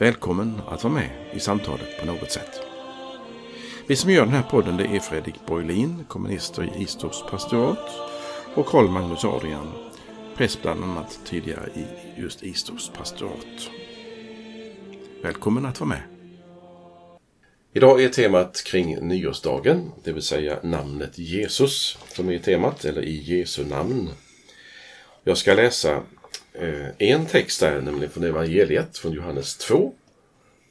Välkommen att vara med i samtalet på något sätt. Vi som gör den här podden det är Fredrik Borglin, kommunister i Istorps pastorat och Karl Magnus Adrian, präst bland annat tidigare i just Istorps pastorat. Välkommen att vara med. Idag är temat kring nyårsdagen, det vill säga namnet Jesus som är temat, eller i Jesu namn. Jag ska läsa Eh, en text där, nämligen från evangeliet från Johannes 2.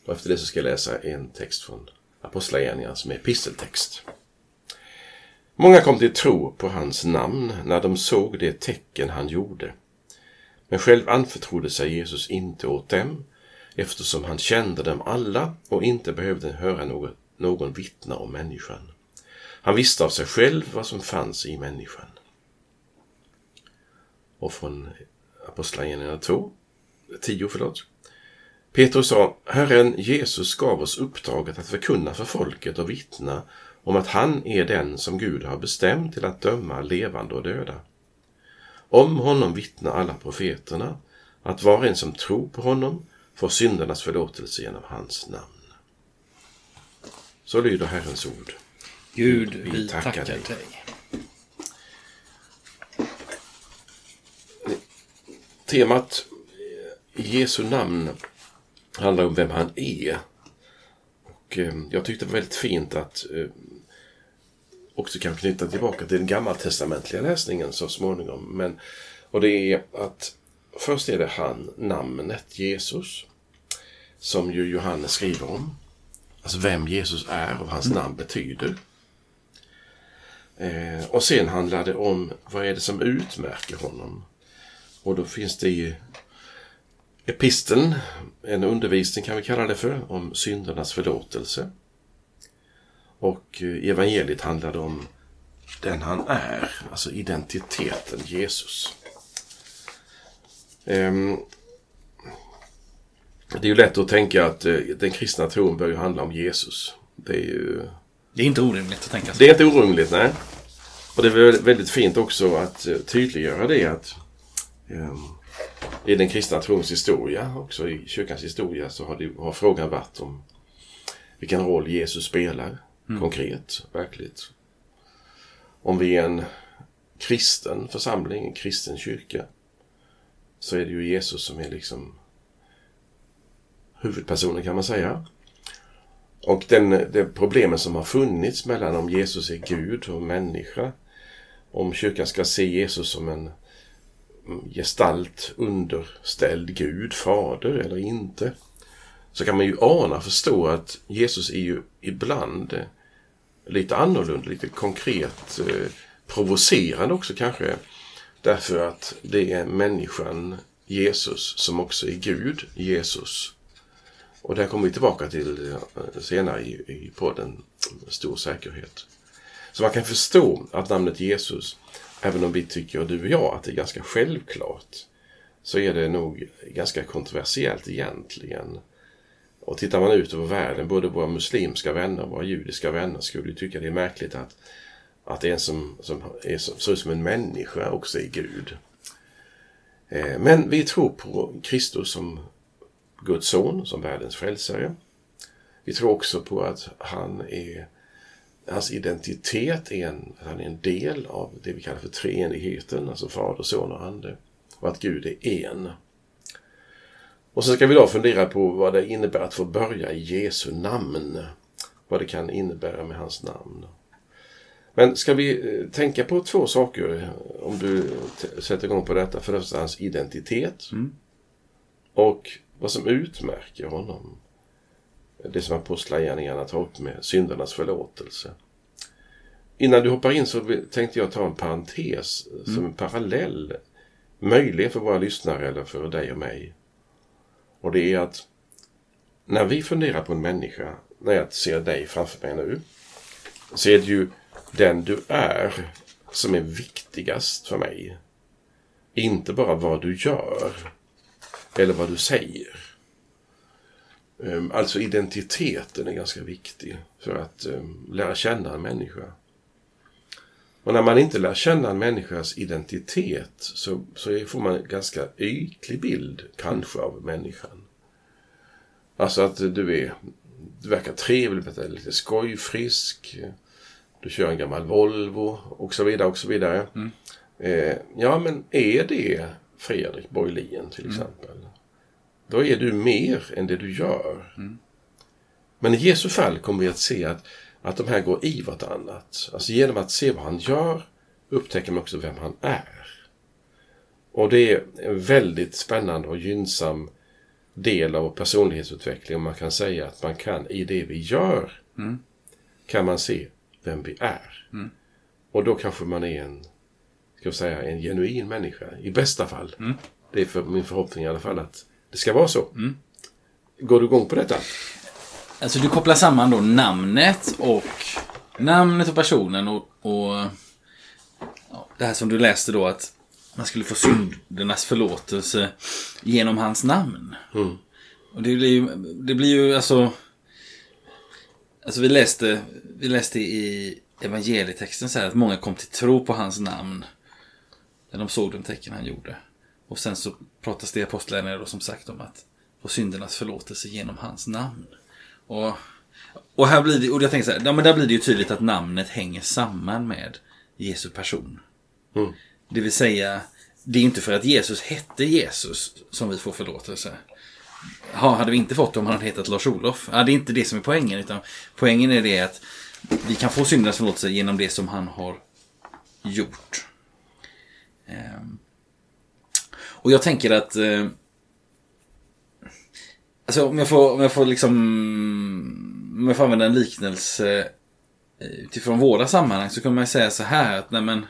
Och efter det så ska jag läsa en text från Apostlagärningarna som är episteltext. Många kom till tro på hans namn när de såg det tecken han gjorde. Men själv anförtrodde sig Jesus inte åt dem eftersom han kände dem alla och inte behövde höra någon, någon vittna om människan. Han visste av sig själv vad som fanns i människan. Och från Apostlagärningarna 2, 10 förlåt. Petrus sa, Herren Jesus gav oss uppdraget att förkunna för folket och vittna om att han är den som Gud har bestämt till att döma levande och döda. Om honom vittnar alla profeterna att var en som tror på honom får syndernas förlåtelse genom hans namn. Så lyder Herrens ord. Gud, vi tackar, tackar dig. dig. Temat i Jesu namn handlar om vem han är. Och eh, Jag tyckte det var väldigt fint att eh, också kan knyta tillbaka till den gammaltestamentliga läsningen så småningom. Men, och det är att först är det han, namnet Jesus, som ju Johannes skriver om. Alltså vem Jesus är och vad hans namn betyder. Eh, och sen handlar det om vad är det som utmärker honom. Och då finns det i episteln, en undervisning kan vi kalla det för, om syndernas förlåtelse. Och i evangeliet handlar om den han är, alltså identiteten Jesus. Ehm, det är ju lätt att tänka att eh, den kristna tron bör ju handla om Jesus. Det är ju... Det är inte orimligt att tänka så. Det är inte orimligt, nej. Och det är väldigt fint också att eh, tydliggöra det att i den kristna trons historia, också i kyrkans historia, så har, det, har frågan varit om vilken roll Jesus spelar mm. konkret, verkligt. Om vi är en kristen församling, en kristen kyrka, så är det ju Jesus som är liksom huvudpersonen kan man säga. Och den, det problemen som har funnits mellan om Jesus är Gud och människa, om kyrkan ska se Jesus som en gestalt underställd Gud, fader eller inte, så kan man ju ana och förstå att Jesus är ju ibland eh, lite annorlunda, lite konkret eh, provocerande också kanske. Därför att det är människan Jesus som också är Gud, Jesus. Och det här kommer vi tillbaka till eh, senare i, i podden med stor säkerhet. Så man kan förstå att namnet Jesus även om vi tycker, du och jag, att det är ganska självklart, så är det nog ganska kontroversiellt egentligen. Och tittar man ut över världen, både våra muslimska vänner och våra judiska vänner skulle tycka det är märkligt att, att en som, som är, ser ut som en människa också är Gud. Eh, men vi tror på Kristus som Guds son, som världens frälsare. Vi tror också på att han är hans identitet är en, han är en del av det vi kallar för treenigheten, alltså Fader, Son och Ande. Och att Gud är en. Och så ska vi då fundera på vad det innebär att få börja i Jesu namn. Vad det kan innebära med hans namn. Men ska vi eh, tänka på två saker om du sätter igång på detta. För det första hans identitet. Mm. Och vad som utmärker honom det som Apostlagärningarna tar upp med syndernas förlåtelse. Innan du hoppar in så tänkte jag ta en parentes mm. som en parallell möjlig för våra lyssnare eller för dig och mig. Och det är att när vi funderar på en människa, när jag ser dig framför mig nu, så är det ju den du är som är viktigast för mig. Inte bara vad du gör eller vad du säger. Ehm, alltså identiteten är ganska viktig för att ehm, lära känna en människa. Och när man inte lär känna en människas identitet så, så får man en ganska ytlig bild kanske av människan. Alltså att du är, du verkar trevlig, lite skojfrisk. Du kör en gammal Volvo och så vidare och så vidare. Mm. Eh, ja, men är det Fredrik Borglin till mm. exempel? Mm. Då är du mer än det du gör. Mm. Men i Jesu fall kommer vi att se att, att de här går i vartannat. Alltså genom att se vad han gör upptäcker man också vem han är. Och det är en väldigt spännande och gynnsam del av personlighetsutveckling. Och man kan säga att man kan i det vi gör mm. kan man se vem vi är. Mm. Och då kanske man är en, ska jag säga, en genuin människa. I bästa fall. Mm. Det är för min förhoppning i alla fall att det ska vara så. Mm. Går du igång på detta? Alltså du kopplar samman då namnet och namnet och personen och, och ja, det här som du läste då att man skulle få syndernas förlåtelse genom hans namn. Mm. Och det blir ju, det blir ju alltså... Alltså vi läste, vi läste i evangelietexten så här att många kom till tro på hans namn. När de såg de tecken han gjorde. Och sen så pratas det i apostlagärningarna som sagt om att få syndernas förlåtelse genom hans namn. Och, och här blir det, och jag tänker så här, ja, men där blir det ju tydligt att namnet hänger samman med Jesu person. Mm. Det vill säga, det är inte för att Jesus hette Jesus som vi får förlåtelse. Ja, hade vi inte fått det om han hade hetat Lars-Olof? Ja, det är inte det som är poängen. Utan poängen är det att vi kan få syndernas förlåtelse genom det som han har gjort. Ehm. Och jag tänker att... Eh, alltså om jag får, om jag får liksom... Om jag får använda en liknelse eh, utifrån våra sammanhang så kan man säga så här att nej men...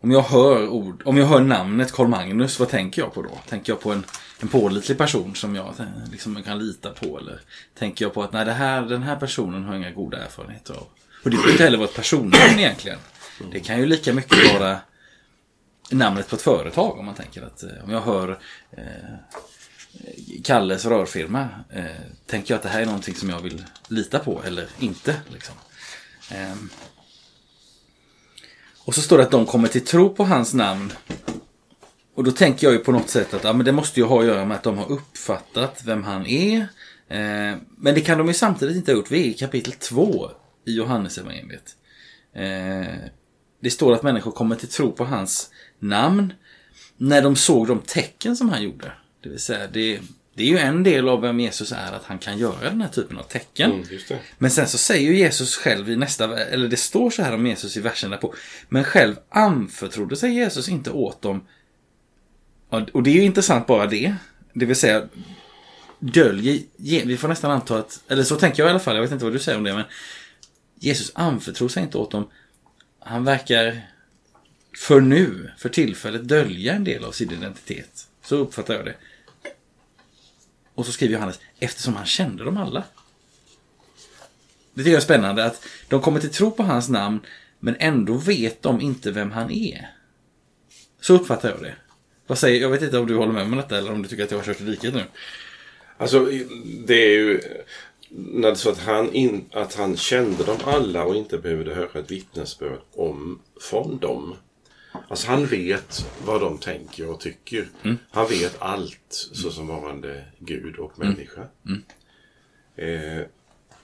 Om jag hör ord, om jag hör namnet Karl Magnus, vad tänker jag på då? Tänker jag på en, en pålitlig person som jag eh, liksom kan lita på? Eller tänker jag på att nej, det här, den här personen har inga goda erfarenheter av? Och det behöver inte heller vara ett personnamn egentligen. Det kan ju lika mycket vara namnet på ett företag om man tänker att eh, om jag hör eh, Kalles rörfirma eh, tänker jag att det här är någonting som jag vill lita på eller inte. Liksom. Eh, och så står det att de kommer till tro på hans namn. Och då tänker jag ju på något sätt att ja, men det måste ju ha att göra med att de har uppfattat vem han är. Eh, men det kan de ju samtidigt inte ha gjort. Vi är i kapitel 2 i Johannesevangeliet. Eh, det står att människor kommer till tro på hans namn när de såg de tecken som han gjorde. Det vill säga, det, det är ju en del av vem Jesus är, att han kan göra den här typen av tecken. Mm, men sen så säger ju Jesus själv i nästa, eller det står så här om Jesus i versen därpå. Men själv anförtrodde sig Jesus inte åt dem. Och det är ju intressant bara det. Det vill säga, döljer, vi får nästan anta att, eller så tänker jag i alla fall, jag vet inte vad du säger om det, men Jesus anförtror sig inte åt dem. Han verkar för nu, för tillfället, dölja en del av sin identitet. Så uppfattar jag det. Och så skriver Johannes, eftersom han kände dem alla. Det tycker jag är spännande att de kommer till tro på hans namn, men ändå vet de inte vem han är. Så uppfattar jag det. Vad säger, jag vet inte om du håller med om detta eller om du tycker att jag har kört i diket nu. Alltså, det är ju när det så att han, in, att han kände dem alla och inte behövde höra ett vittnesbörd om från dem. Alltså han vet vad de tänker och tycker. Mm. Han vet allt såsom varande Gud och mm. människa. Mm. Eh,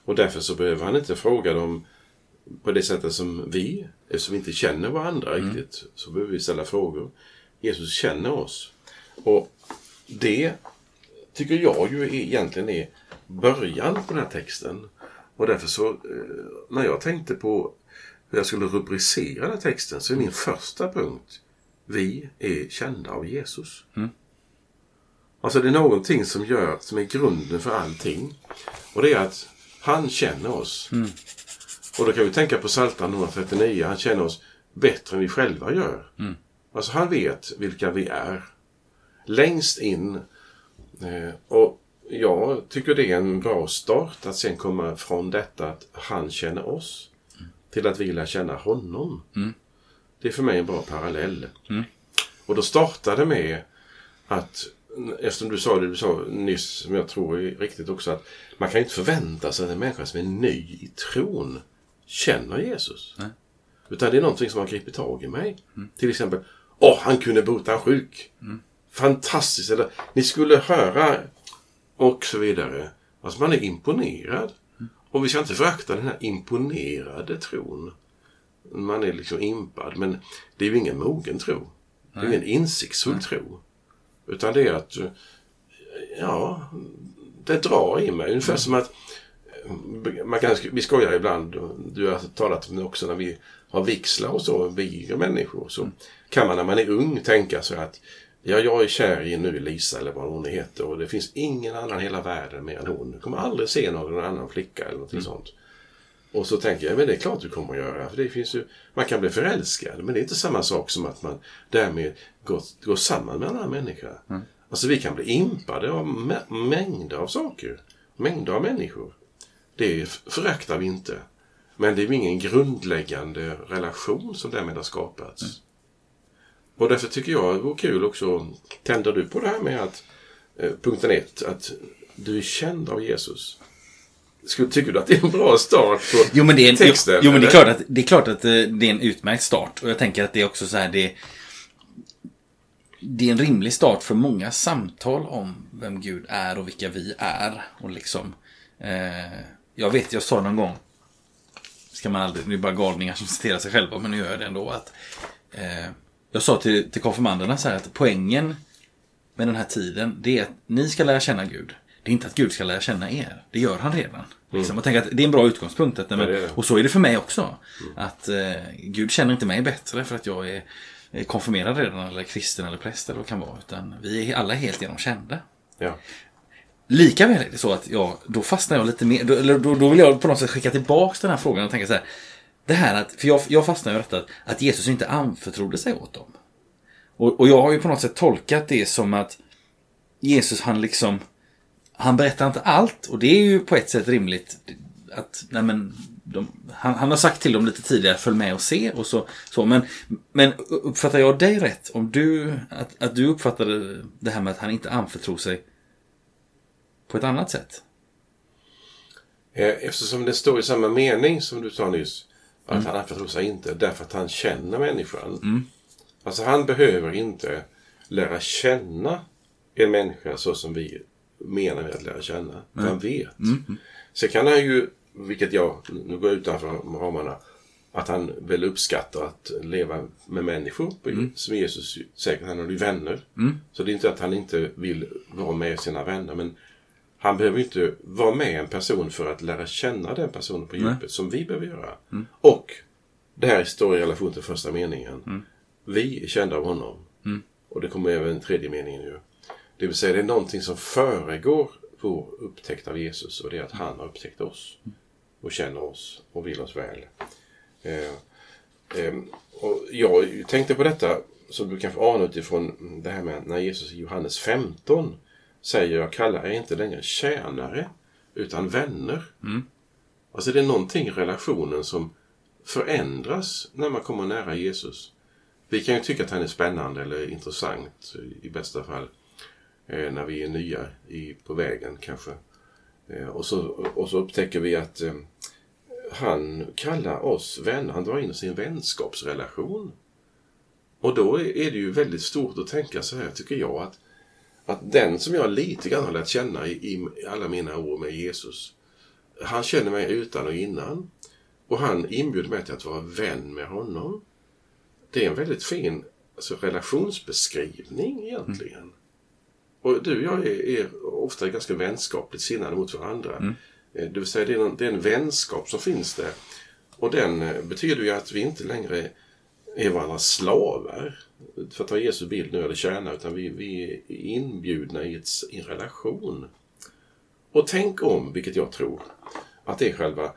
och därför så behöver han inte fråga dem på det sättet som vi, eftersom vi inte känner varandra mm. riktigt, så behöver vi ställa frågor. Jesus känner oss. Och det tycker jag ju egentligen är början på den här texten. Och därför så, eh, när jag tänkte på hur jag skulle rubricera den här texten så är min första punkt Vi är kända av Jesus. Mm. Alltså det är någonting som gör, som är grunden för allting. Och det är att han känner oss. Mm. Och då kan vi tänka på Psaltaren 139. Han känner oss bättre än vi själva gör. Mm. Alltså han vet vilka vi är. Längst in. Eh, och jag tycker det är en bra start att sen komma från detta att han känner oss till att vi lär känna honom. Det är för mig en bra parallell. Och då startade med att Eftersom du sa det du sa nyss, som jag tror är riktigt också, att man kan inte förvänta sig att en människa som är ny i tron känner Jesus. Nej. Utan det är någonting som har gripit tag i mig. Till exempel, åh, han kunde bota en sjuk. Fantastiskt! Eller, ni skulle höra och så vidare. Alltså man är imponerad. Och vi ska inte förakta den här imponerade tron. Man är liksom impad. Men det är ju ingen mogen tro. Det är ingen insiktsfull tro. Utan det är att, ja, det drar i mig. Ungefär som att, man kan, vi skojar ibland, du har talat om det också när vi har vigslar och så, viger människor. Så kan man när man är ung tänka så att, ja, jag är kär i nu Lisa eller vad hon heter och det finns ingen annan i hela världen mer än hon. Jag kommer aldrig se någon annan flicka eller något sånt. Och så tänker jag, men det är klart du kommer att göra. För det finns ju, man kan bli förälskad, men det är inte samma sak som att man därmed går, går samman med en annan människa. Alltså vi kan bli impade av mä- mängder av saker. Mängder av människor. Det föraktar vi inte. Men det är ju ingen grundläggande relation som därmed har skapats. Och därför tycker jag det vore kul också, tänder du på det här med att eh, punkten ett, att du är känd av Jesus. Skulle, tycker du att det är en bra start på Jo men det är, en, texten? jo, men det är klart att det är klart att eh, det är en utmärkt start. Och jag tänker att det är också så här det det är en rimlig start för många samtal om vem Gud är och vilka vi är. Och liksom, eh, jag vet, jag sa någon gång, ska man aldrig, det är bara galningar som citerar sig själva, men nu gör jag det ändå. Att, eh, jag sa till, till konfirmanderna så här att poängen med den här tiden, det är att ni ska lära känna Gud. Det är inte att Gud ska lära känna er. Det gör han redan. Liksom. Och tänk att det är en bra utgångspunkt. Att, nej, men, Ja, det det. och så är det för mig också. Att eh, Gud känner inte mig bättre för att jag är konfirmerad redan eller kristen eller präst eller vad det kan vara. Utan vi är alla helt genom kända. Ja. Lika väl är det så att jag, då fastnar jag lite mer, då, eller då, då vill jag på något sätt skicka tillbaka den här frågan och tänka så här. Det här att, för jag, jag fastnar i detta att, Jesus inte anförtrodde sig åt dem. Och, och jag har ju på något sätt tolkat det som att Jesus han liksom, han berättar inte allt och det är ju på ett sätt rimligt. Att, nej men, de, han, han har sagt till dem lite tidigare, följ med och se och så. så men, men uppfattar jag dig rätt? Om du, att, att du uppfattade det här med att han inte anförtror sig på ett annat sätt? Eh, eftersom det står i samma mening som du sa nyss. Att Mm. han anförtror sig inte därför att han känner människan. Alltså han behöver inte lära känna en människa så som vi menar med att lära känna. För han vet. Mm. Sen kan han ju, vilket jag, nu går jag utanför ramarna, att han väl uppskattar att leva med människor. Mm. Som Jesus säkert, han har ju vänner. Så det är inte att han inte vill vara med sina vänner. Men han behöver inte vara med en person för att lära känna den personen på djupet som vi behöver göra. Och det här står i relation till första meningen. Vi är kända av honom. Och det kommer även tredje meningen ju. Det vill säga det är någonting som föregår vår upptäckt av Jesus och det är att han har upptäckt oss. Och känner oss och vill oss väl. Eh, eh, och jag tänkte på detta som du kanske anar utifrån det här med när Jesus i Johannes 15 säger jag kallar er inte längre tjänare utan vänner. Alltså det är någonting i relationen som förändras när man kommer nära Jesus. Vi kan ju tycka att han är spännande eller intressant i bästa fall. Eh, när vi är nya i, på vägen kanske. Eh, och, så, och så upptäcker vi att eh, han kallar oss vänner. Han drar in oss i en vänskapsrelation. Och då är det ju väldigt stort att tänka så här, tycker jag, att, att den som jag lite grann har lärt känna i, i alla mina år med Jesus, han känner mig utan och innan. Och han inbjuder mig till att vara vän med honom. Det är en väldigt fin alltså, relationsbeskrivning egentligen. Och du och jag är, är ofta ganska vänskapligt sinnade mot varandra. Eh, Det vill säga det är, någon, det är en vänskap som finns där. Och den eh, betyder ju att vi inte längre är varandras slavar. För att ta Jesu bild nu, eller tjäna, utan vi, vi är inbjudna i, ett, i en relation. Och tänk om, vilket jag tror, att det är själva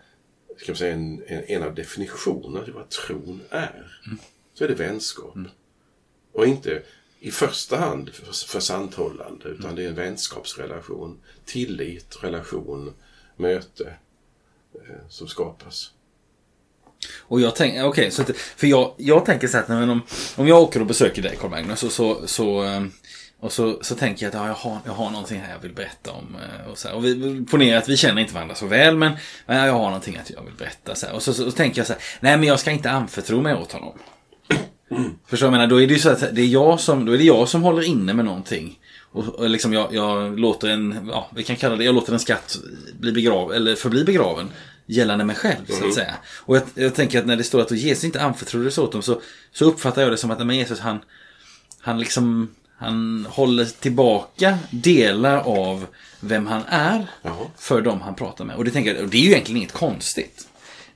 ska man säga, en, en, en av definitionerna till vad tron är. Så är det vänskap. Och inte i första hand för, för samthållande utan det är en vänskapsrelation, tillit, relation, möte eh, som skapas. Och jag tänker, okej, okay, för jag, jag tänker så här men om, om jag åker och besöker dig Carl Magnus och så, så, ehm, och så, så tänker jag att ja, jag, har, jag har någonting här jag vill berätta om. eh, Och, så här, och vi ponera att vi känner inte varandra så väl men, men jag har någonting att jag vill berätta. Så här. Och så, så, så tänker jag så här, nej men jag ska inte anförtro mig åt honom. Mm. Förstår? Jag menar, då är det ju så att det är jag som, då är det jag som håller inne med någonting. Och, och liksom jag, jag, låter en, ja, vi kan kalla det, jag låter en skatt bli begraven, eller förbli begraven gällande mig själv, så att mm. säga. Och jag, jag, tänker att när det står att Jesus inte anförtroddes åt dem så, så uppfattar jag det som att men Jesus han, han liksom, han håller tillbaka delar av vem han är Jaha. för dem han pratar med. Och det, tänker jag, och det är ju egentligen inget konstigt.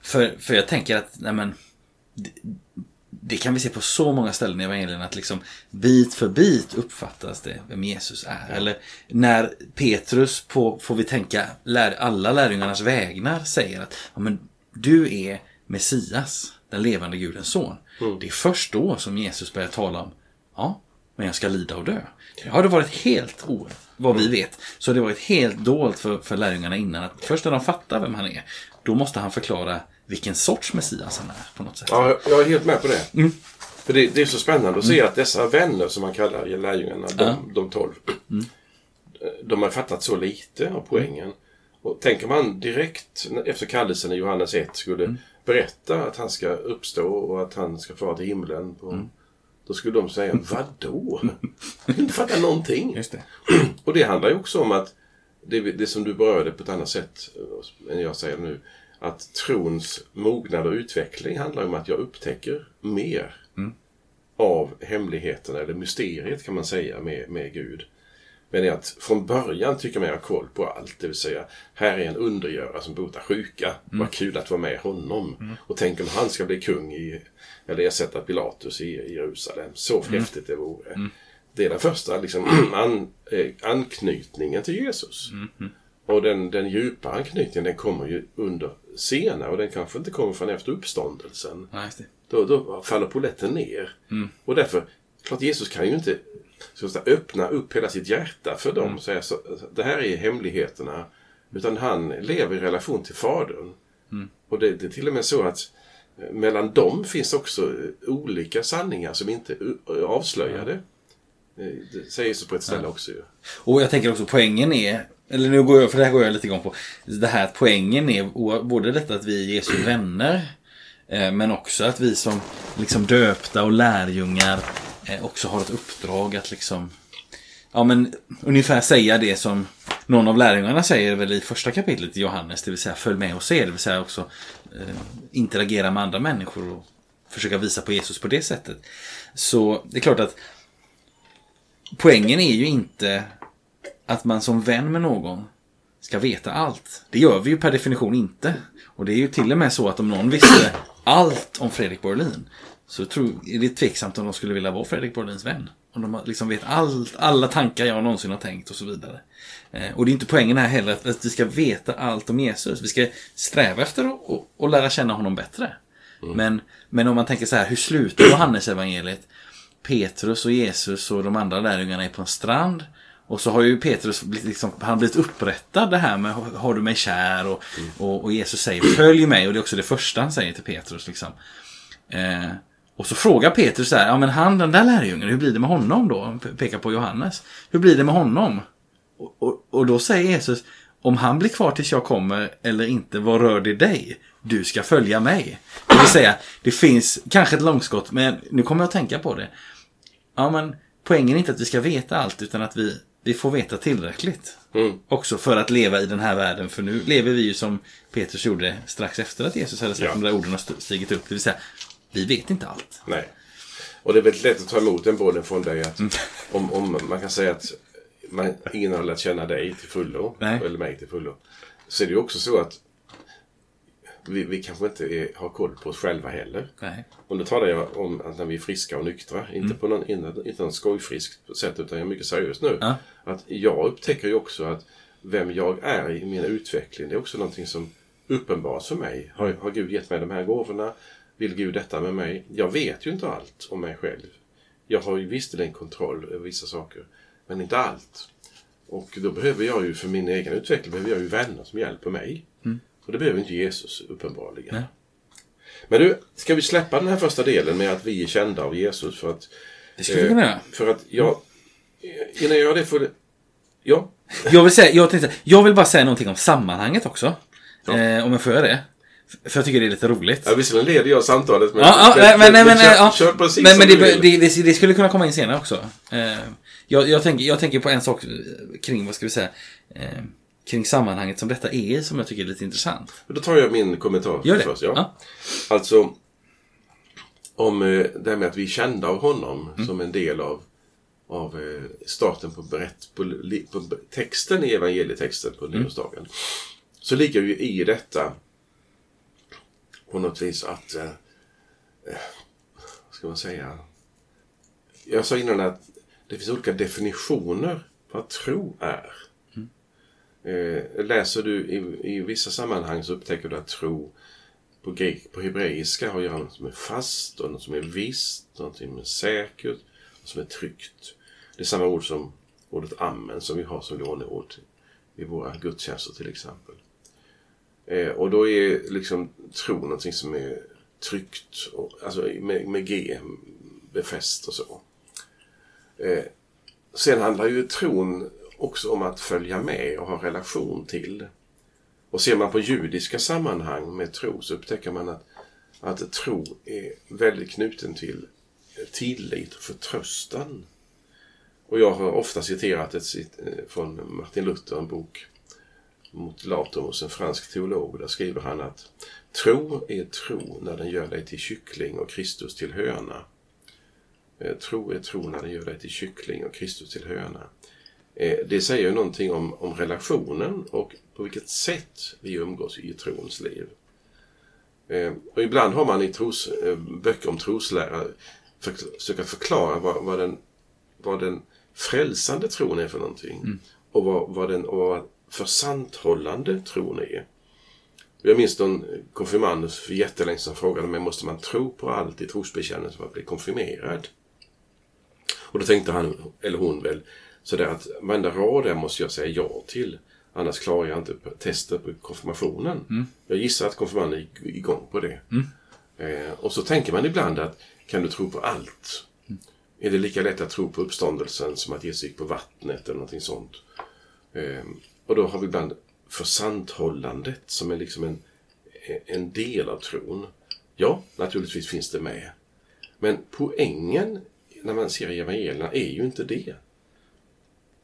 För, för jag tänker att, nej men, det kan vi se på så många ställen i evangelierna att liksom bit för bit uppfattas det vem Jesus är. Eller när Petrus på, får vi tänka, lär, alla lärjungarnas vägnar säger att ja, men, du är Messias, den levande Gudens son. Mm. Det är först då som Jesus börjar tala om, ja, men jag ska lida och dö. Det har det varit helt o, vad vi vet, så har det varit helt dolt för, för lärjungarna innan. att Först när de fattar vem han är, då måste han förklara vilken sorts Messias han är på något sätt. Ja, jag är helt med på det. Mm. För det, det, är så spännande att se mm. att dessa vänner som man kallar lärjungarna, de, ja. de tolv, mm. de har fattat så lite av poängen. Och tänker man direkt efter kallelsen i Johannes 1 skulle mm. berätta att han ska uppstå och att han ska fara till himlen. På, mm. Då skulle de säga, vadå? inte fatta någonting. Det. Och det handlar ju också om att det, det som du berörde på ett annat sätt än jag säger nu att trons mognad och utveckling handlar om att jag upptäcker mer mm. av hemligheten eller mysteriet kan man säga med, med Gud. Men att från början tycker man jag har koll på allt. Det vill säga, här är en undergörare som botar sjuka. Mm. Vad kul att vara med honom. Mm. Och tänk om han ska bli kung i, eller ersätta Pilatus i Jerusalem. Så mm. häftigt det vore. Mm. Det är den första liksom, an, eh, anknytningen till Jesus. Mm. Och den, den djupa anknytningen den kommer ju under senare och den kanske inte kommer förrän efter uppståndelsen. Ja, då, då faller poletten ner. Mm. Och därför, klart Jesus kan ju inte så säga, öppna upp hela sitt hjärta för dem. Mm. Säga, så, det här är hemligheterna. Utan han lever i relation till Fadern. Mm. Och det, det, är till och med så att eh, mellan dem finns också olika sanningar som inte är avslöjade. Eh, det Jesus på ett ställe ja. också ju. Och jag tänker också poängen är eller nu går jag, för det här går jag lite igång på. Det här att poängen är både detta att vi är Jesu vänner. Eh, men också att vi som liksom döpta och lärjungar eh, också har ett uppdrag att liksom Ja men ungefär säga det som någon av lärjungarna säger väl i första kapitlet i Johannes. Det vill säga följ med oss er. Det vill säga också eh, interagera med andra människor och försöka visa på Jesus på det sättet. Så det är klart att poängen är ju inte att man som vän med någon ska veta allt. Det gör vi ju per definition inte. Och det är ju till och med så att om någon visste allt om Fredrik Borlin så tror, är det tveksamt om de skulle vilja vara Fredrik Borlins vän. Om de liksom vet allt, alla tankar jag någonsin har tänkt och så vidare. Eh, och det är inte poängen här heller att, att vi ska veta allt om Jesus. Vi ska sträva efter att lära känna honom bättre. Mm. Men, men om man tänker så här, hur slutar Johannes evangeliet? Petrus och Jesus och de andra lärjungarna är på en strand. Och så har ju Petrus blivit, liksom, han blivit upprättad det här med har du mig kär och, mm. och, och, Jesus säger följ mig och det är också det första han säger till Petrus. Liksom. Eh, och så frågar Petrus så här, ja men han den där lärjungen, hur blir det med honom då? Han pekar på Johannes. Hur blir det med honom? Och, och, och, då säger Jesus, om han blir kvar tills jag kommer eller inte, vad rör det dig? Du ska följa mig. Det vill säga, det finns kanske ett långskott, men nu kommer jag att tänka på det. Ja men poängen är inte att vi ska veta allt utan att vi vi får veta tillräckligt. Mm. Också för att leva i den här världen. För nu lever vi ju som Petrus gjorde strax efter att Jesus hade sagt ja. de där orden har stigit upp. Det vill säga, vi vet inte allt. Nej. Och det är väldigt lätt att ta emot den bollen från dig. Att mm. om, om man kan säga att man, ingen har lärt känna dig till fullo. Nej. Eller mig till fullo. Så är det ju också så att vi, vi kanske inte är, har koll på oss själva heller. Nej. Och då talar jag om att när vi är friska och nyktra. Inte mm. på någon, inte, inte någon skojfrisk sätt utan jag är mycket seriös nu. Ja. Att jag upptäcker ju också att vem jag är i min utveckling det är också någonting som uppenbaras för mig. Har, har Gud gett mig de här gåvorna? Vill Gud detta med mig? Jag vet ju inte allt om mig själv. Jag har ju visserligen kontroll över vissa saker, men inte allt. Och då behöver jag ju för min egen utveckling behöver jag ju vänner som hjälper mig. Och det behöver inte Jesus uppenbarligen. Nej. Men du, ska vi släppa den här första delen med att vi är kända av Jesus? För att, Det skulle vi kunna göra. för att jag... Innan jag gör det får... Ja, Jag vill, säga, jag, tänkte, jag vill bara säga någonting om sammanhanget också. Eh, om jag får göra det. För jag tycker det är lite roligt. Ja, visserligen leder jag samtalet men... Ja, ja, men, men, men, kör, ja. kör precis men, men det, det, det, det skulle kunna komma in senare också. Eh, jag, jag, tänker, jag tänker på en sak kring, vad ska vi säga, eh, kring sammanhanget som detta är som jag tycker är lite intressant. Då tar jag min kommentar Gör det. först. Ja. Ja. Alltså, om eh, det här med att vi är kända av honom Mm. som en del av, av eh, starten på, berätt, på, på texten i evangelietexten på Mm. nyårsdagen. Så ligger ju i detta på något vis att, eh, eh, vad ska man säga? Jag sa innan att det finns olika definitioner på vad tro är. Eh, läser du i, i vissa sammanhang så upptäcker du att tro på, på hebreiska har att göra med något som är fast och något som är visst, något som är säkert och som är tryggt. Det är samma ord som ordet amen som vi har som låneord i våra gudstjänster till exempel. Eh, och då är liksom tro någonting som är tryggt, och, alltså med, med G, befäst och så. Eh, sen handlar ju tron också om att följa med och ha relation till. Och ser man på judiska sammanhang med tro så upptäcker man att, att tro är väldigt knuten till tillit och förtröstan. Och jag har ofta citerat ett cit- eh, från Martin Luther, en bok mot Latomos, en fransk teolog. Där skriver han att tro är tro när den gör dig till kyckling och Kristus till höna. Eh, tro är tro när den gör dig till kyckling och Kristus till höna. Eh, Det säger ju någonting om, om relationen och på vilket sätt vi umgås i trons liv. Eh, Och ibland har man i tros, eh, böcker om troslära för- försöka förklara vad, vad, den, vad den frälsande tron är för någonting. Och vad, vad den och vad försanthållande tron är. Jag minns någon konfirmand för jättelänge sedan frågade mig måste man tro på allt i trosbekännelsen för att bli konfirmerad? Och då tänkte han, eller hon väl, sådär att varenda rad där måste jag säga ja till. Annars klarar jag inte testet på konfirmationen. Jag gissar att konfirmanden gick igång på det. Eh, och så tänker man ibland att kan du tro på allt? Är det lika lätt att tro på uppståndelsen som att Jesus gick på vattnet eller någonting sånt? Eh, och då har vi ibland försanthållandet som är liksom en, en del av tron. Ja, naturligtvis finns det med. Men poängen när man ser evangelierna är ju inte det.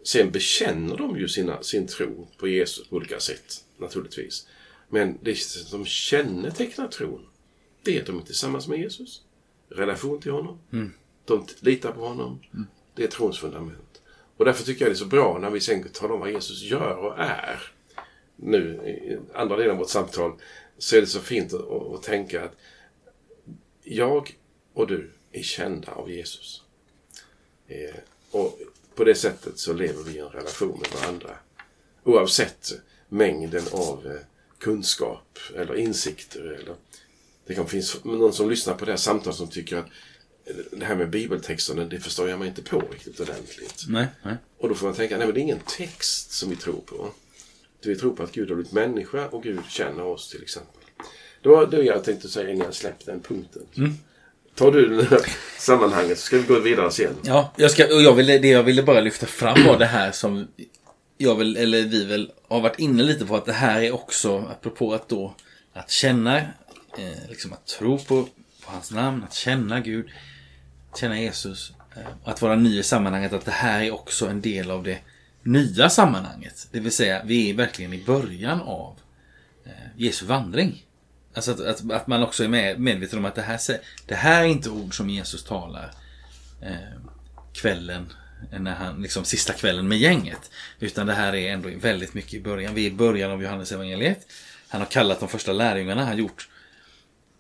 Sen bekänner de ju sina, sin tro på Jesus på olika sätt, naturligtvis. Men det som kännetecknar tron, det är att de är tillsammans med Jesus. Relation till honom. De litar på honom. Det är trons fundament. Och därför tycker jag det är så bra när vi sen talar om vad Jesus gör och är. Nu, i andra delen av vårt samtal, så är det så fint att, att, att tänka att jag och du är kända av Jesus. Eh, och på det sättet så lever vi i en relation med varandra. Oavsett mängden av eh, kunskap eller insikter. Eller, det kan finnas någon som lyssnar på det här samtalet som tycker att eh, det här med bibeltexterna, det förstår jag mig inte på riktigt ordentligt. Nej, nej. Och då får man tänka, nej men det är ingen text som vi tror på. Vi tror på att Gud har blivit människa och Gud känner oss till exempel. Det var det jag tänkte säga innan jag släppte den punkten. Tar du det här sammanhanget så ska vi gå vidare sen. Ja, jag ska, och jag ville, det jag ville bara lyfta fram var det här som jag vill, eller vi väl har varit inne lite på att det här är också, apropå att då, att känna, eh, liksom att tro på, på hans namn, att känna Gud, känna Jesus, eh, och att vara ny i sammanhanget, att det här är också en del av det nya sammanhanget. Det vill säga, vi är verkligen i början av eh, Jesu vandring. Alltså att, att, att man också är med, medveten om att det här, det här är inte ord som Jesus talar eh, kvällen, eh, när han, liksom sista kvällen med gänget. Utan det här är ändå väldigt mycket i början. Vi är i början av Johannes evangeliet. Han har kallat de första lärjungarna, han gjort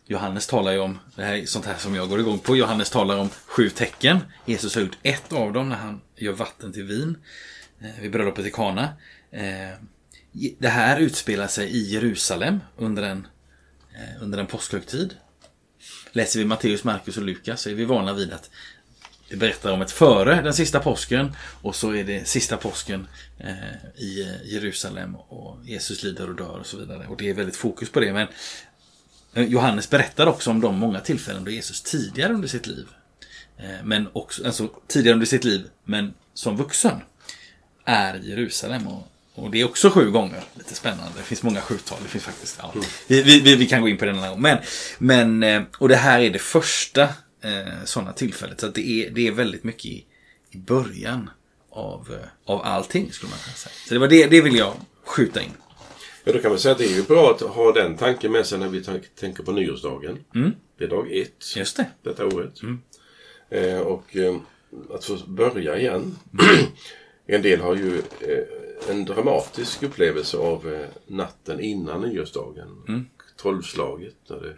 Johannes talar ju om, det här är sånt här som jag går igång på, Johannes talar om sju tecken. Jesus har gjort ett av dem när han gör vatten till vin eh, vid bröllopet i Kana. Eh, det här utspelar sig i Jerusalem under en, Eh, under en påskhögtid. Läser vi Matteus, Markus och Lukas så är vi vana vid att det berättar om ett före den sista påsken och så är det sista påsken eh, i eh, Jerusalem och Jesus lider och dör och så vidare. Och det är väldigt fokus på det. Men Johannes berättar också om de många tillfällen då Jesus tidigare under sitt liv, men också, alltså tidigare under sitt liv, men som vuxen, är i Jerusalem. Och, och det är också sju gånger. Lite spännande. Det finns många sjutal. Det finns faktiskt. Ja. Vi, vi, vi, kan gå in på det en annan gång. Men, men, eh, och det här är det första eh, sådana tillfället. Så det, är, det är väldigt mycket i, i början av, eh, av allting skulle man kunna säga. Så det var det, det vill jag skjuta in. Ja, då kan man säga att det är ju bra att ha den tanken med sig när vi tänker på nyårsdagen. Mm. Det är dag ett Just det. detta året. Mm. Eh, och eh, att få börja igen. En del har ju eh, en dramatisk upplevelse av eh, natten innan nyårsdagen. Mm. Tolvslaget. När det,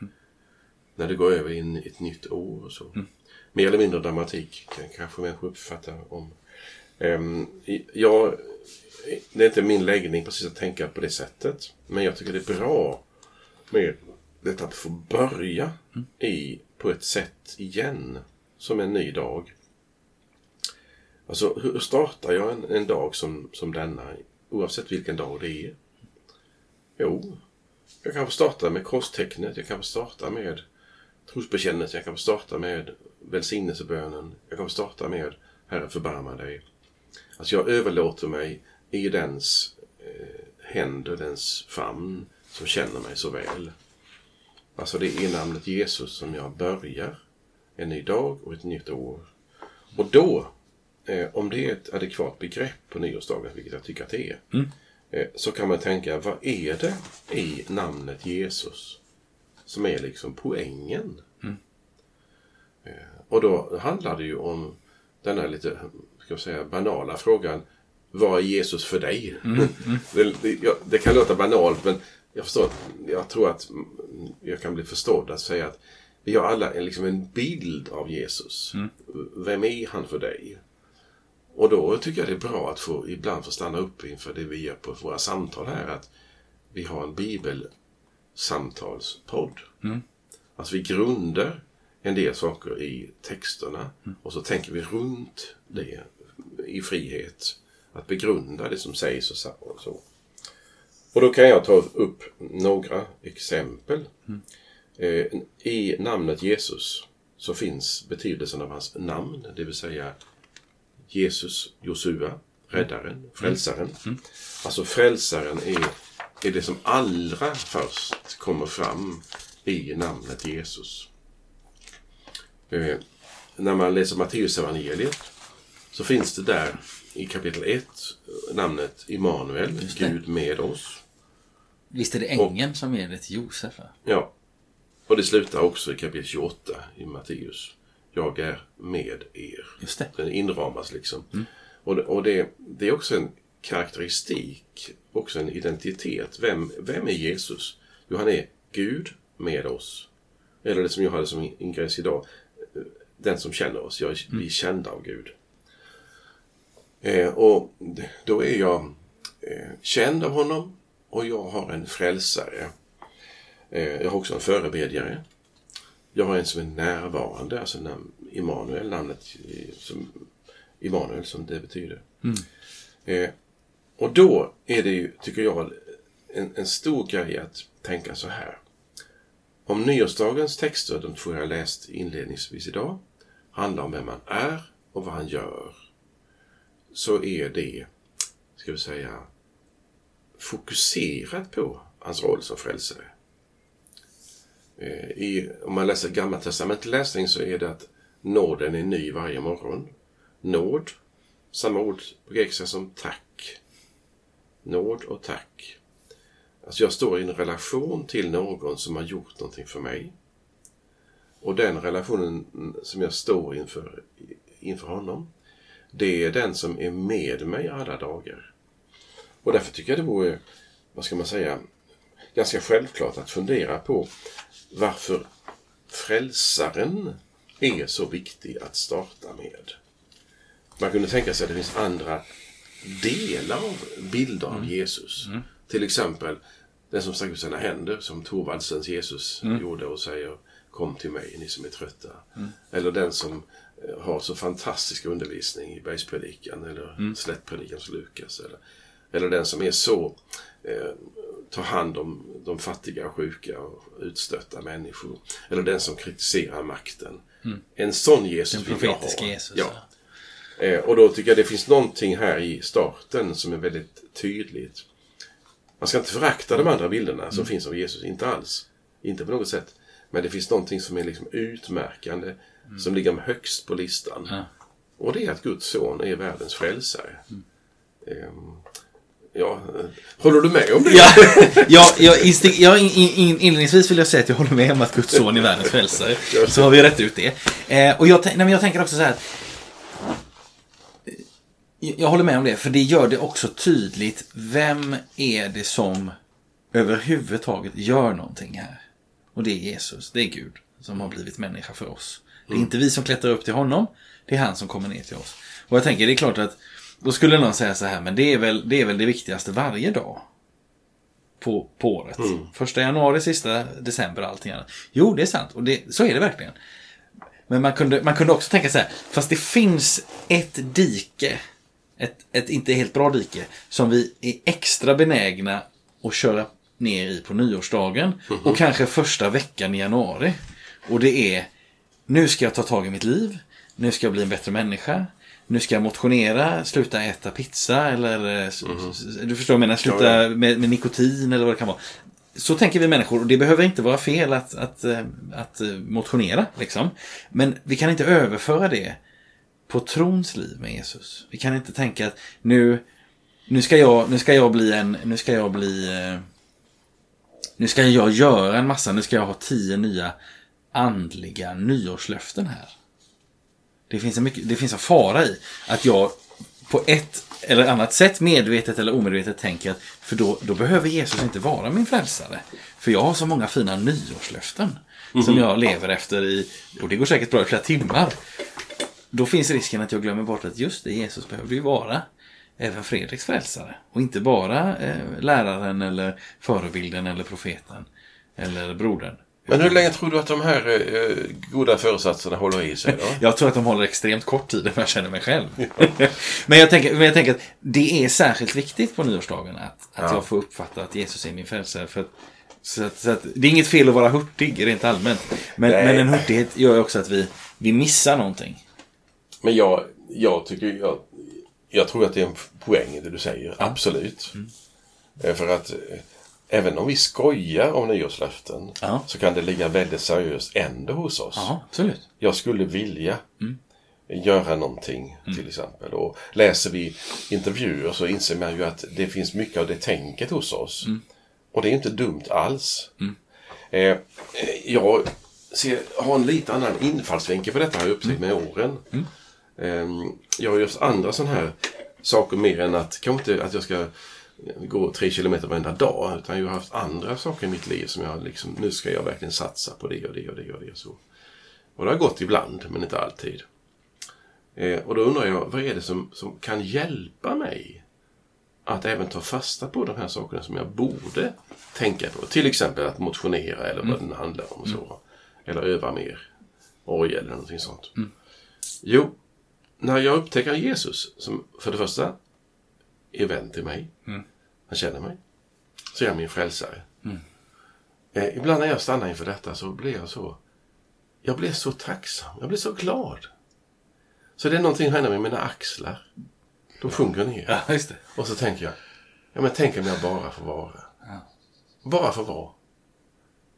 när det går över in i ett nytt år och så. Mm. Mer eller mindre dramatik kan kanske människor uppfatta om. Um, jag, det är inte min läggning precis att tänka på det sättet. Men jag tycker det är bra med detta att få börja Mm. i, på ett sätt igen. Som en ny dag. Alltså hur startar jag en, en dag som, som denna? Oavsett vilken dag det är. Jo, jag kan få starta med korstecknet. Jag kan få starta med trosbekännelsen. Jag kan få starta med välsignelsebönen. Jag kan få starta med Herre förbarma dig. Alltså jag överlåter mig i dens eh, händer, dens famn som känner mig så väl. Alltså det är i namnet Jesus som jag börjar en ny dag och ett nytt år. Och då, eh, om det är ett adekvat begrepp på nyårsdagen, vilket jag tycker att det är, Mm. eh, så kan man tänka, vad är det i namnet Jesus som är liksom poängen? Mm. Eh, och då handlar det ju om denna lite, ska jag säga, banala frågan, vad är Jesus för dig? Mm, det, det, ja, det kan låta banalt, men jag förstår, jag tror att jag kan bli förstådd att säga att vi har alla en, liksom en bild av Jesus. Mm. Vem är han för dig? Och då tycker jag det är bra att få, ibland få stanna upp inför det vi gör på våra samtal här. Att vi har en bibelsamtalspodd. Mm. Alltså vi grundar en del saker i texterna och så tänker vi runt det i frihet. Att begrunda det som sägs och så- och så. Och då kan jag ta upp några exempel. Eh, I namnet Jesus så finns betydelsen av hans namn, det vill säga Jesus, Josua, räddaren, frälsaren. Alltså frälsaren är, är det som allra först kommer fram i namnet Jesus. Eh, när man läser Matteusevangeliet så finns det där i kapitel 1 namnet Immanuel. Gud med oss. Visst är det ängeln som ger det till Josef? Va? Ja. Och det slutar också i kapitel 28 i Matteus. Jag är med er. Just det. Den inramas liksom. Och, det, och det, det är också en karaktäristik, också en identitet. Vem, vem är Jesus? Jo, han är Gud med oss. Eller det som jag hade som ingress idag. Den som känner oss. Jag, är- Vi är kända av Gud. Eh, och då är jag eh, känd av honom och jag har en frälsare. Eh, jag har också en förebedjare. Jag har en som är närvarande, alltså nam- Immanuel, namnet eh, som, Immanuel som det betyder. Eh, och då är det ju, tycker jag, en, en stor grej att tänka så här. Om nyårsdagens texter, de två jag läst inledningsvis idag, handlar om vem man är och vad han gör, så är det, ska vi säga, fokuserat på hans roll som frälsare. Eh, I, om man läser Gamla testamentet läsning så är det att nåden är ny varje morgon. Nåd, samma ord på grekiska som tack. Nåd och tack. Alltså jag står i en relation till någon som har gjort någonting för mig. Och den relationen som jag står inför, inför honom, det är den som är med mig alla dagar. Och därför tycker jag det vore, vad ska man säga, ganska självklart att fundera på varför frälsaren är så viktig att starta med. Man kunde tänka sig att det finns andra delar av bilder av Jesus. Till exempel den som sträcker ut sina händer som Thorvaldsens Jesus gjorde och säger Kom till mig, ni som är trötta. Eller den som eh, har så fantastisk undervisning i Bergspredikan eller mm. Hos Lukas. Eller, eller den som är så eh, tar hand om de fattiga och sjuka och utstötta människor. Eller den som kritiserar makten. Mm. En sån Jesus Den profetiska Jesus. Ja. Eh, och då tycker jag det finns någonting här i starten som är väldigt tydligt. Man ska inte förakta de andra bilderna mm. som finns av Jesus, inte alls. Inte på något sätt. Men det finns någonting som är liksom utmärkande, mm. som ligger högst på listan. Ja. Och det är att Guds son är världens frälsare. Mm. Ja, håller du med om det? Ja, ja, ja, ja in, in, inledningsvis vill jag säga att jag håller med om att Guds son är världens frälsare. Så har vi rätt ut det. Eh, och jag, nej, men jag tänker också så här. Jag håller med om det, för det gör det också tydligt. Vem är det som överhuvudtaget gör någonting här? Och det är Jesus, det är Gud som har blivit människa för oss. Det är mm. inte vi som klättrar upp till honom, det är han som kommer ner till oss. Och jag tänker, det är klart att då skulle någon säga så här, men det är väl det, är väl det viktigaste varje dag. På, på året. Mm. Första januari, sista december och allting annat. Jo, det är sant. Och det, så är det verkligen. Men man kunde, man kunde också tänka så här, fast det finns ett dike. Ett, ett inte helt bra dike. Som vi är extra benägna att köra ner i på nyårsdagen. Mm -hmm. Och kanske första veckan i januari. Och det är, nu ska jag ta tag i mitt liv. Nu ska jag bli en bättre människa nu ska jag motionera, sluta äta pizza eller mm -hmm. du förstår vad jag menar, sluta ja, ja. Med, med, nikotin eller vad det kan vara. Så tänker vi människor och det behöver inte vara fel att, att, eh, att eh, motionera. Liksom. Men vi kan inte överföra det på trons liv med Jesus. Vi kan inte tänka att nu, nu, ska, jag, nu ska jag bli en, nu ska jag bli, eh, nu ska jag göra en massa, nu ska jag ha tio nya andliga nyårslöften här. Det finns, en mycket, det finns en fara i att jag på ett eller annat sätt, medvetet eller omedvetet, tänker att för då, då behöver Jesus inte vara min frälsare. För jag har så många fina nyårslöften mm. som jag lever efter i, och det går säkert bra i flera timmar. Då finns risken att jag glömmer bort att just det, Jesus behöver ju vara även Fredriks frälsare. Och inte bara eh, läraren eller förebilden eller profeten eller brodern. Men hur länge tror du att de här eh, goda föresatserna håller i sig då? jag tror att de håller extremt kort tid om jag känner mig själv. men, jag tänker, men jag tänker att det är särskilt viktigt på nyårsdagen att, att ja. jag får uppfatta att Jesus är min frälsare. För att, så att, så att, det är inget fel att vara hurtig rent allmänt. Men, men en hurtighet gör också att vi, vi missar någonting. Men jag, jag tycker, jag, jag tror att det är en poäng i det du säger. Absolut. Mm. Eh, för att eh, även om vi skojar om nyårslöften ja. så kan det ligga väldigt seriöst ändå hos oss. Ja, absolut. Jag skulle vilja mm. göra någonting mm. till exempel. Och läser vi intervjuer så inser man ju att det finns mycket av det tänket hos oss. Mm. Och det är inte dumt alls. Mm. Eh, jag ser, har en lite annan infallsvinkel på detta har jag upptäckt med åren. Eh, jag har just andra sådana här saker mer än att, kanske inte att jag ska gå tre kilometer varenda dag. Utan jag har haft andra saker i mitt liv som jag liksom, nu ska jag verkligen satsa på det och det och det och det. Och, så. och det har gått ibland, men inte alltid. Eh, och då undrar jag, vad är det som, som kan hjälpa mig att även ta fasta på de här sakerna som jag borde tänka på? Till exempel att motionera eller vad mm. det handlar om. Och så. Mm. Eller öva mer orgel eller någonting sånt. Mm. Jo, när jag upptäcker Jesus, som för det första är vän till mig. Mm. Han känner mig. Så är han min frälsare. Mm. Eh, ibland när jag stannar inför detta så blir jag så jag blir så tacksam. Jag blir så glad. Så det är någonting som händer med mina axlar. De sjunker ner. Ja, Och så tänker jag, ja men tänk om jag bara får vara. Ja. Bara får vara.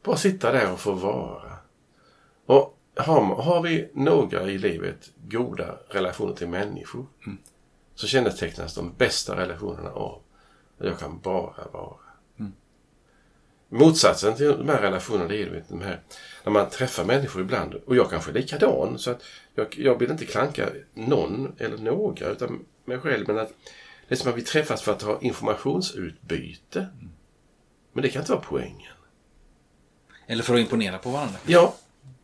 Bara sitta där och få vara. Och har, har vi några i livet goda relationer till människor mm så kännetecknas de bästa relationerna av att jag kan bara vara. Mm. Motsatsen till de här relationerna det är de här, när man träffar människor ibland och jag kanske är likadan så att jag, jag vill inte klanka någon eller några utan mig själv men att det är som att vi träffas för att ha informationsutbyte. Mm. Men det kan inte vara poängen. Eller för att imponera på varandra. Ja,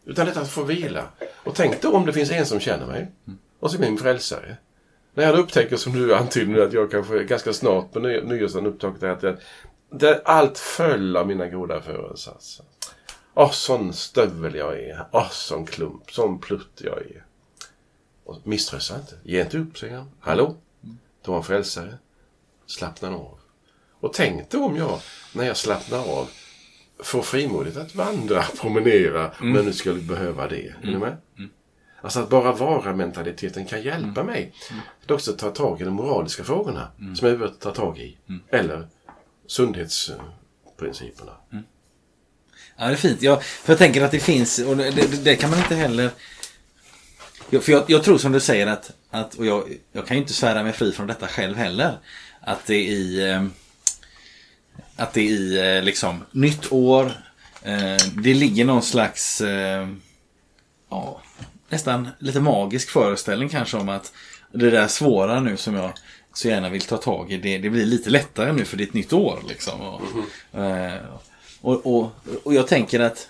utan detta att få vila. Och tänk då om det finns en som känner mig mm. och som är min frälsare. När jag upptäcker som du antyder nu att jag kanske ganska snart på ny nyårsdagen upptäcker att jag, det, allt föll av mina goda föresatser. Åh, sån stövel jag är. Åh, sån klump, sån plutt jag är. Och misströsta inte. Ge inte upp, säger han. Hallå? Du har en frälsare. Slappna av. Och tänk då om jag, när jag slappnar av, får frimodigt att vandra, promenera, om jag nu skulle behöva det. Är ni med? Mm. Mm. Alltså att bara vara-mentaliteten kan hjälpa mig att också ta tag i de moraliska frågorna som jag behöver ta tag i. Eller sundhetsprinciperna. Ja, det är fint. Jag, för jag tänker att det finns, och det, det, det kan man inte heller... För jag, jag tror som du säger att, att och jag, jag kan ju inte svära mig fri från detta själv heller. Att det i... eh, Att det i eh, liksom nytt år. eh, Det ligger någon slags... eh, Ja, nästan lite magisk föreställning kanske om att det där svåra nu som jag så gärna vill ta tag i. Det, det blir lite lättare nu för det är ett nytt år. Liksom. Och, mm. och, och, och jag tänker att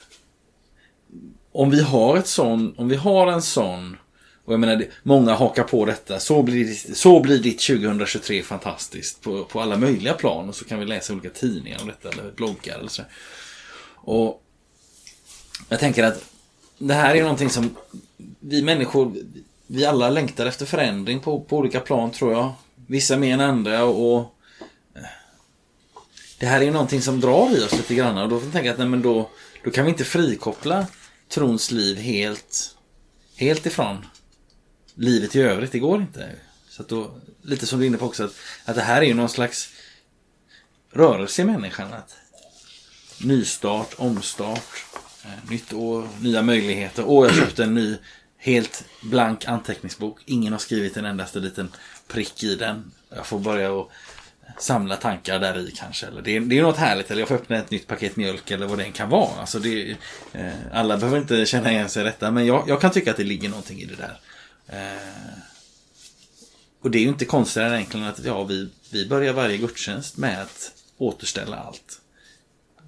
om vi har ett sån, om vi har en sån och jag menar, det- många hakar på detta. Så blir, ditt- så blir ditt 2023 fantastiskt på, på alla möjliga plan. Och så kan vi läsa olika tidningar om detta eller bloggar eller så. Och jag tänker att det här är någonting som vi människor, vi alla längtar efter förändring på, på olika plan tror jag. Vissa mer än andra och, och eh, det här är ju någonting som drar i oss lite grann och då får jag tänka att nej, men då, då kan vi inte frikoppla trons liv helt, helt ifrån livet i övrigt. Det går inte. Så att då, lite som du är inne på också, att, att det här är ju någon slags rörelse i människan. Att nystart, omstart, Eh, nytt år, nya möjligheter. Och jag köpte en ny helt blank anteckningsbok. Ingen har skrivit en endaste liten prick i den. Jag får börja och samla tankar där i kanske. Eller det, är, det är något härligt. Eller jag får öppna ett nytt paket mjölk eller vad det än kan vara. Alltså det, eh, alla behöver inte känna igen sig i detta. Men jag, jag kan tycka att det ligger någonting i det där. Eh, och det är ju inte konstigare än egentligen att ja, vi, vi börjar varje gudstjänst med att återställa allt.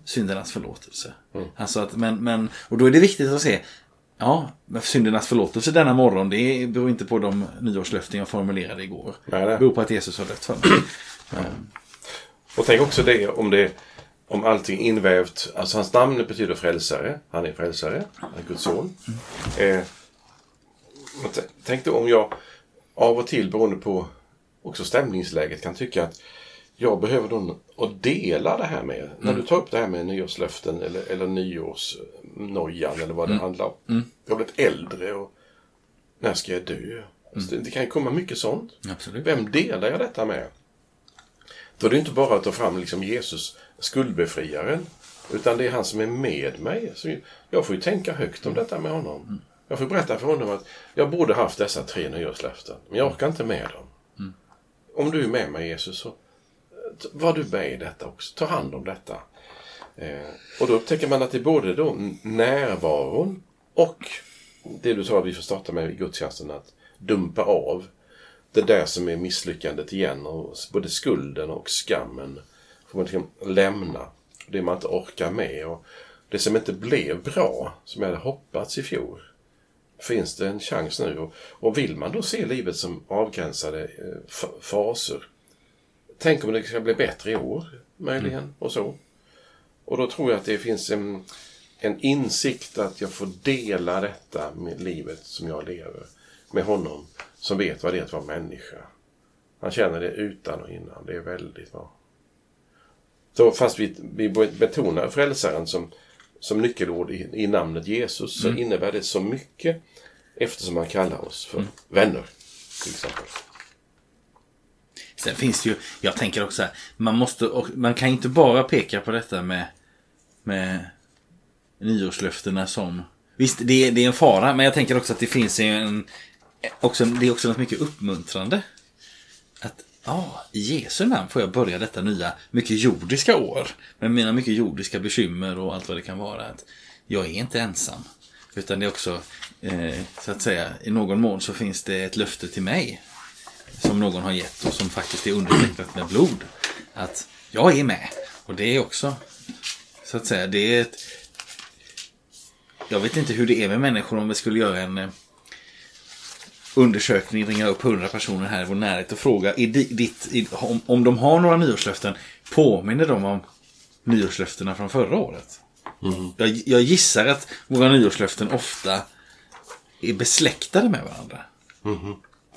Syndernas förlåtelse. Alltså att, men, men, och då är det viktigt att se Ja, syndernas förlåtelse denna morgon det beror inte på de nyårslöften jag formulerade igår. Nej, Det beror på att Jesus har dött för mig. Och tänk också det om det om allting invävt. Alltså hans namn betyder frälsare. Han är frälsare. Han är Guds son. Eh, och t- tänk då om jag av och till beroende på också stämningsläget kan tycka att jag behöver någon att dela det här med. När du tar upp det här med nyårslöften eller, eller nyårsnojan eller vad det handlar om. Jag har blivit äldre och när ska jag dö? Alltså, det, det kan ju komma mycket sånt. Absolut. Vem delar jag detta med? Då är det inte bara att ta fram liksom Jesus, skuldbefriaren. Utan det är han som är med mig. Så jag får ju tänka högt om detta med honom. Jag får berätta för honom att jag borde haft dessa tre nyårslöften. Men jag orkar inte med dem. Om du är med mig Jesus så var du med i detta också. Ta hand om detta. Eh, och då upptäcker man att det är både då närvaron och det du sa att vi får starta med i gudstjänsten. Att dumpa av det där som är misslyckandet igen. Och både skulden och skammen får man liksom lämna. Det man inte orkar med. Och det som inte blev bra, som jag hade hoppats i fjol. Finns det en chans nu? Och, och vill man då se livet som avgränsade eh, faser. Tänk om det ska bli bättre i år, möjligen. Och så. Och då tror jag att det finns en, en insikt att jag får dela detta med livet som jag lever med honom som vet vad det är att vara människa. Han känner det utan och innan. Det är väldigt bra. Så fast vi, vi betonar frälsaren som, som nyckelord i, i namnet Jesus så innebär det så mycket eftersom han kallar oss för vänner. Till exempel. Sen finns det ju, jag tänker också här, man måste, man kan inte bara peka på detta med, med nyårslöftena som, visst det är, det är en fara, men jag tänker också att det finns en, också, det är också något mycket uppmuntrande. Att, ja, i Jesu namn får jag börja detta nya, mycket jordiska år. Med mina mycket jordiska bekymmer och allt vad det kan vara. Att jag är inte ensam. Utan det är också, eh, så att säga, i någon mån så finns det ett löfte till mig som någon har gett och som faktiskt är undertecknat med blod. Att jag är med. Och det är också, så att säga, det är ett... Jag vet inte hur det är med människor om vi skulle göra en eh, undersökning, ringa upp hundra personer här i vår närhet och fråga ditt, i- om, om de har några nyårslöften, påminner de om nyårslöftena från förra året? Jag, jag gissar att våra nyårslöften ofta är besläktade med varandra.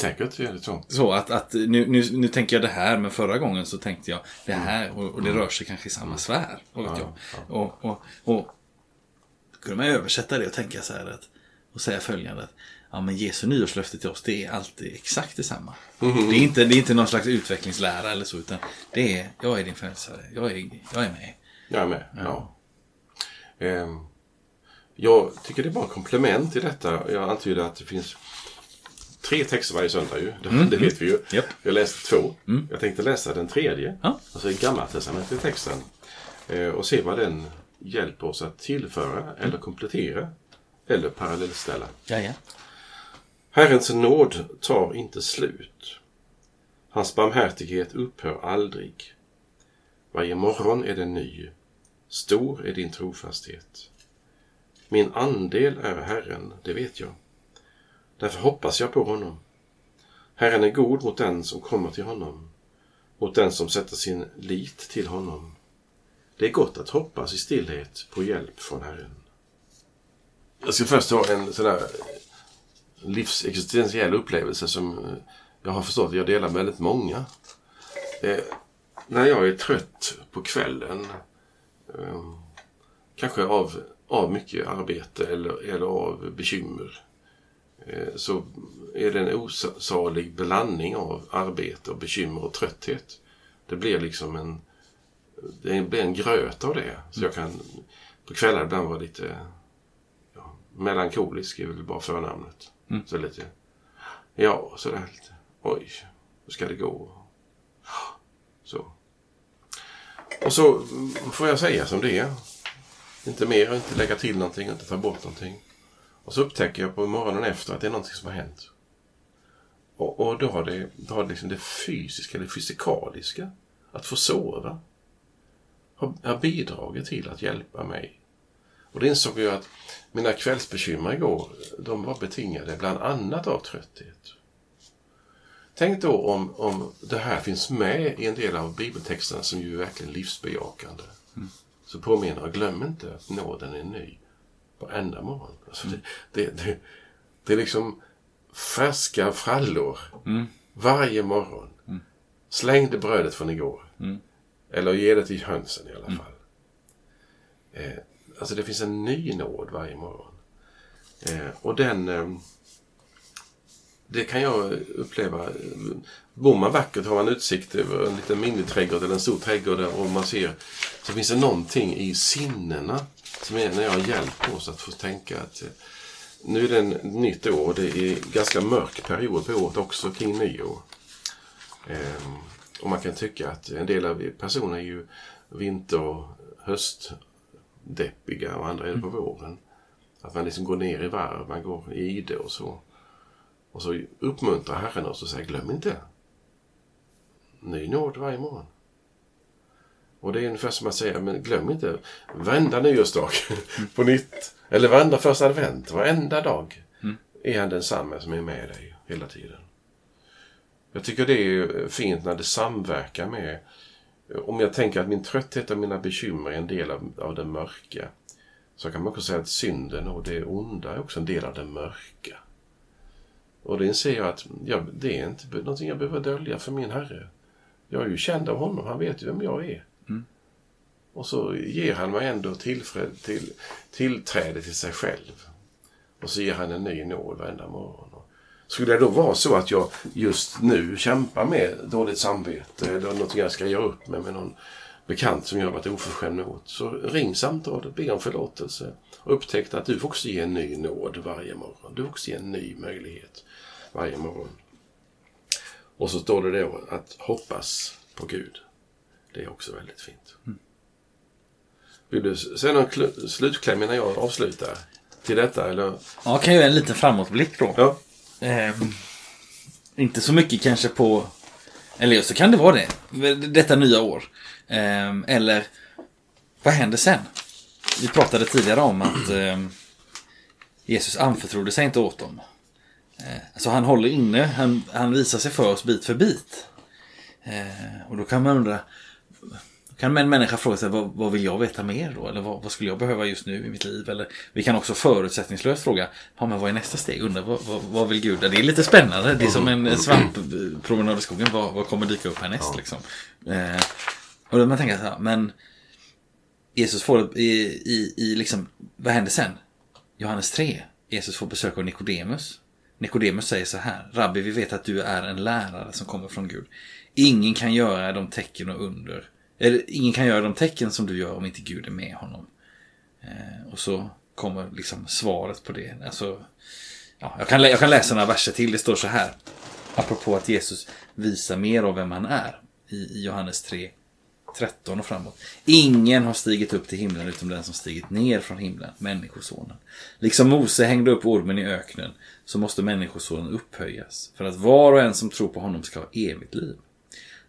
Säkert är det så. Så att, att nu, nu, nu tänker jag det här, men förra gången så tänkte jag det här och, och det rör sig kanske i samma sfär. Vad vet jag. Och, och, och då kunde man översätta det och tänka så här att, och säga följande. Att, ja, men Jesu nyårslöfte till oss, det är alltid exakt detsamma. Det, är inte, det är inte någon slags utvecklingslära eller så, utan det är, jag är din frälsare, jag är, jag är med. Jag är med. Ja. Ehm, jag tycker det är bara komplement i detta. Jag antyder att det finns tre texter varje söndag ju. Det, det vet vi ju. Japp. Jag läste två. Jag tänkte läsa den tredje. Ja. Alltså gammaltestamentliga texten. Eh, och se vad den hjälper oss att tillföra eller komplettera. Eller parallellställa. Ja, ja. Herrens nåd tar inte slut. Hans barmhärtighet upphör aldrig. Varje morgon är den ny. Stor är din trofasthet. Min andel är Herren, det vet jag. Därför hoppas jag på honom. Herren är god mot den som kommer till honom, mot den som sätter sin lit till honom. Det är gott att hoppas i stillhet på hjälp från Herren. Jag ska först ha en sån där livsexistentiell upplevelse som jag har förstått att jag delar med väldigt många. Eh, när jag är trött på kvällen, eh, kanske av, av mycket arbete eller, eller av bekymmer, eh, så är det en osalig blandning av arbete och bekymmer och trötthet. Det blir liksom en, det blir en gröt av det. Så jag kan på kvällar ibland vara lite ja, melankolisk, är väl bara förnamnet. Så lite, ja, sådär lite, oj, hur ska det gå? Så. Och så får jag säga som det är. Inte mer, inte lägga till någonting, inte ta bort någonting. Och så upptäcker jag på morgonen efter att det är någonting som har hänt. Och, och då har det, då har det, liksom det fysiska, det fysikaliska, att få sova, har, har bidragit till att hjälpa mig. Och det insåg jag att mina kvällsbekymmer igår, de var betingade bland annat av trötthet. Tänk då om, om det här finns med i en del av bibeltexterna som ju är verkligen livsbejakande. Så påminner och glöm inte att nåden är ny varenda morgon. Alltså det, det, det, det är liksom färska frallor varje morgon. Släng det brödet från igår. Eller ge det till hönsen i alla fall. Eh, alltså det finns en ny nåd varje morgon. Eh, och den... Eh, det kan jag uppleva. Bor man vackert har man utsikt över en liten miniträdgård eller en stor trädgård och man ser så finns det någonting i sinnena som är när jag hjälper oss att få tänka att eh, nu är det en nytt år. Det är ganska mörk period på året också kring nyår. Ehm, och man kan tycka att en del av personer är ju vinter och höstdeppiga och andra är det på våren. Att man liksom går ner i varv, man går i ide och så. Och så uppmuntrar Herren oss och säger glöm inte. Ny nåd varje morgon. Och det är ungefär som att säga, men glöm inte varenda nyårsdag på nytt. Eller varenda första advent, varenda dag är han densamme som är med dig hela tiden. Jag tycker det är fint när det samverkar med om jag tänker att min trötthet och mina bekymmer är en del av, av det mörka så kan man också säga att synden och det onda är också en del av det mörka. Och det inser jag att ja, det är inte någonting jag behöver dölja för min Herre. Jag är ju känd av honom, han vet ju vem jag är. Och så ger han mig ändå tillfred, till, tillträde till sig själv. Och så ger han en ny nåd varenda morgon. Skulle det då vara så att jag just nu kämpar med dåligt samvete eller någonting jag ska göra upp med med någon bekant som jag varit oförskämd mot. Så ring samtalet, be om förlåtelse och upptäck att du får också ge en ny nåd varje morgon. Du får också ge en ny möjlighet varje morgon. Och så står det då att hoppas på Gud. Det är också väldigt fint. Mm. Vill du säga någon kl- slutkläm innan jag avslutar till detta? Eller? Ja, kan jag göra en liten framåtblick då. Ja. Ehm, inte så mycket kanske på... Eller så kan det vara det. Detta nya år. Ehm, eller vad händer sen? Vi pratade tidigare om att ehm, Jesus anförtrodde sig inte åt dem. Eh, så han håller inne, han, han visar sig för oss bit för bit. Eh, och då kan man undra, kan en människa fråga sig vad, vad vill jag veta mer då? Eller vad, vad, skulle jag behöva just nu i mitt liv? Eller vi kan också förutsättningslöst fråga, ja, men vad är nästa steg? Undrar vad, vad, vad vill Gud? Det är lite spännande. Det är som en svamppromenad i skogen. Vad, vad kommer dyka upp härnäst? Ja. Liksom? Eh, och då man tänker så här, men Jesus får i, i, i liksom, vad händer sen? Johannes 3. Jesus får besök av Nikodemus. Nikodemus säger så här. Rabbi, vi vet att du är en lärare som kommer från Gud. Ingen kan göra de tecken och under. Eller ingen kan göra de tecken som du gör om inte Gud är med honom. Eh, och så kommer liksom svaret på det. Alltså, ja, jag, kan, jag kan läsa några verser till. Det står så här. Apropå att Jesus visar mer av vem han är. I, i Johannes 3, 13 och framåt. Ingen har stigit upp till himlen utom den som stigit ner från himlen, Människosonen. Liksom Mose hängde upp ormen i öknen så måste Människosonen upphöjas för att var och en som tror på honom ska ha evigt liv.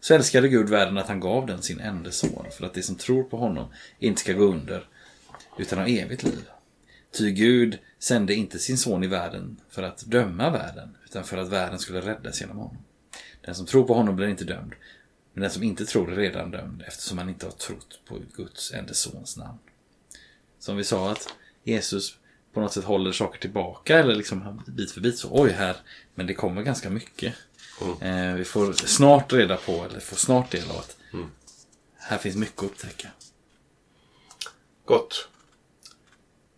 Så älskade Gud världen att han gav den sin enda son för att de som tror på honom inte ska gå under utan ha evigt liv. Ty Gud sände inte sin son i världen för att döma världen utan för att världen skulle räddas genom honom. Den som tror på honom blir inte dömd men den som inte tror är redan dömd eftersom han inte har trott på Guds enda sons namn. Som vi sa att Jesus på något sätt håller saker tillbaka eller liksom bit för bit så oj här. Men det kommer ganska mycket. Mm. Eh, vi får snart reda på, eller får snart del av att mm. här finns mycket att upptäcka. Gott.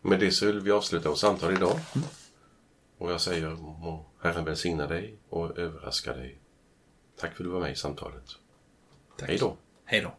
Med det så vill vi avsluta vårt samtal idag. Mm. Och jag säger må Herren välsigna dig och överraska dig. Tack för att du var med i samtalet. Tack. Hej då. Hej då.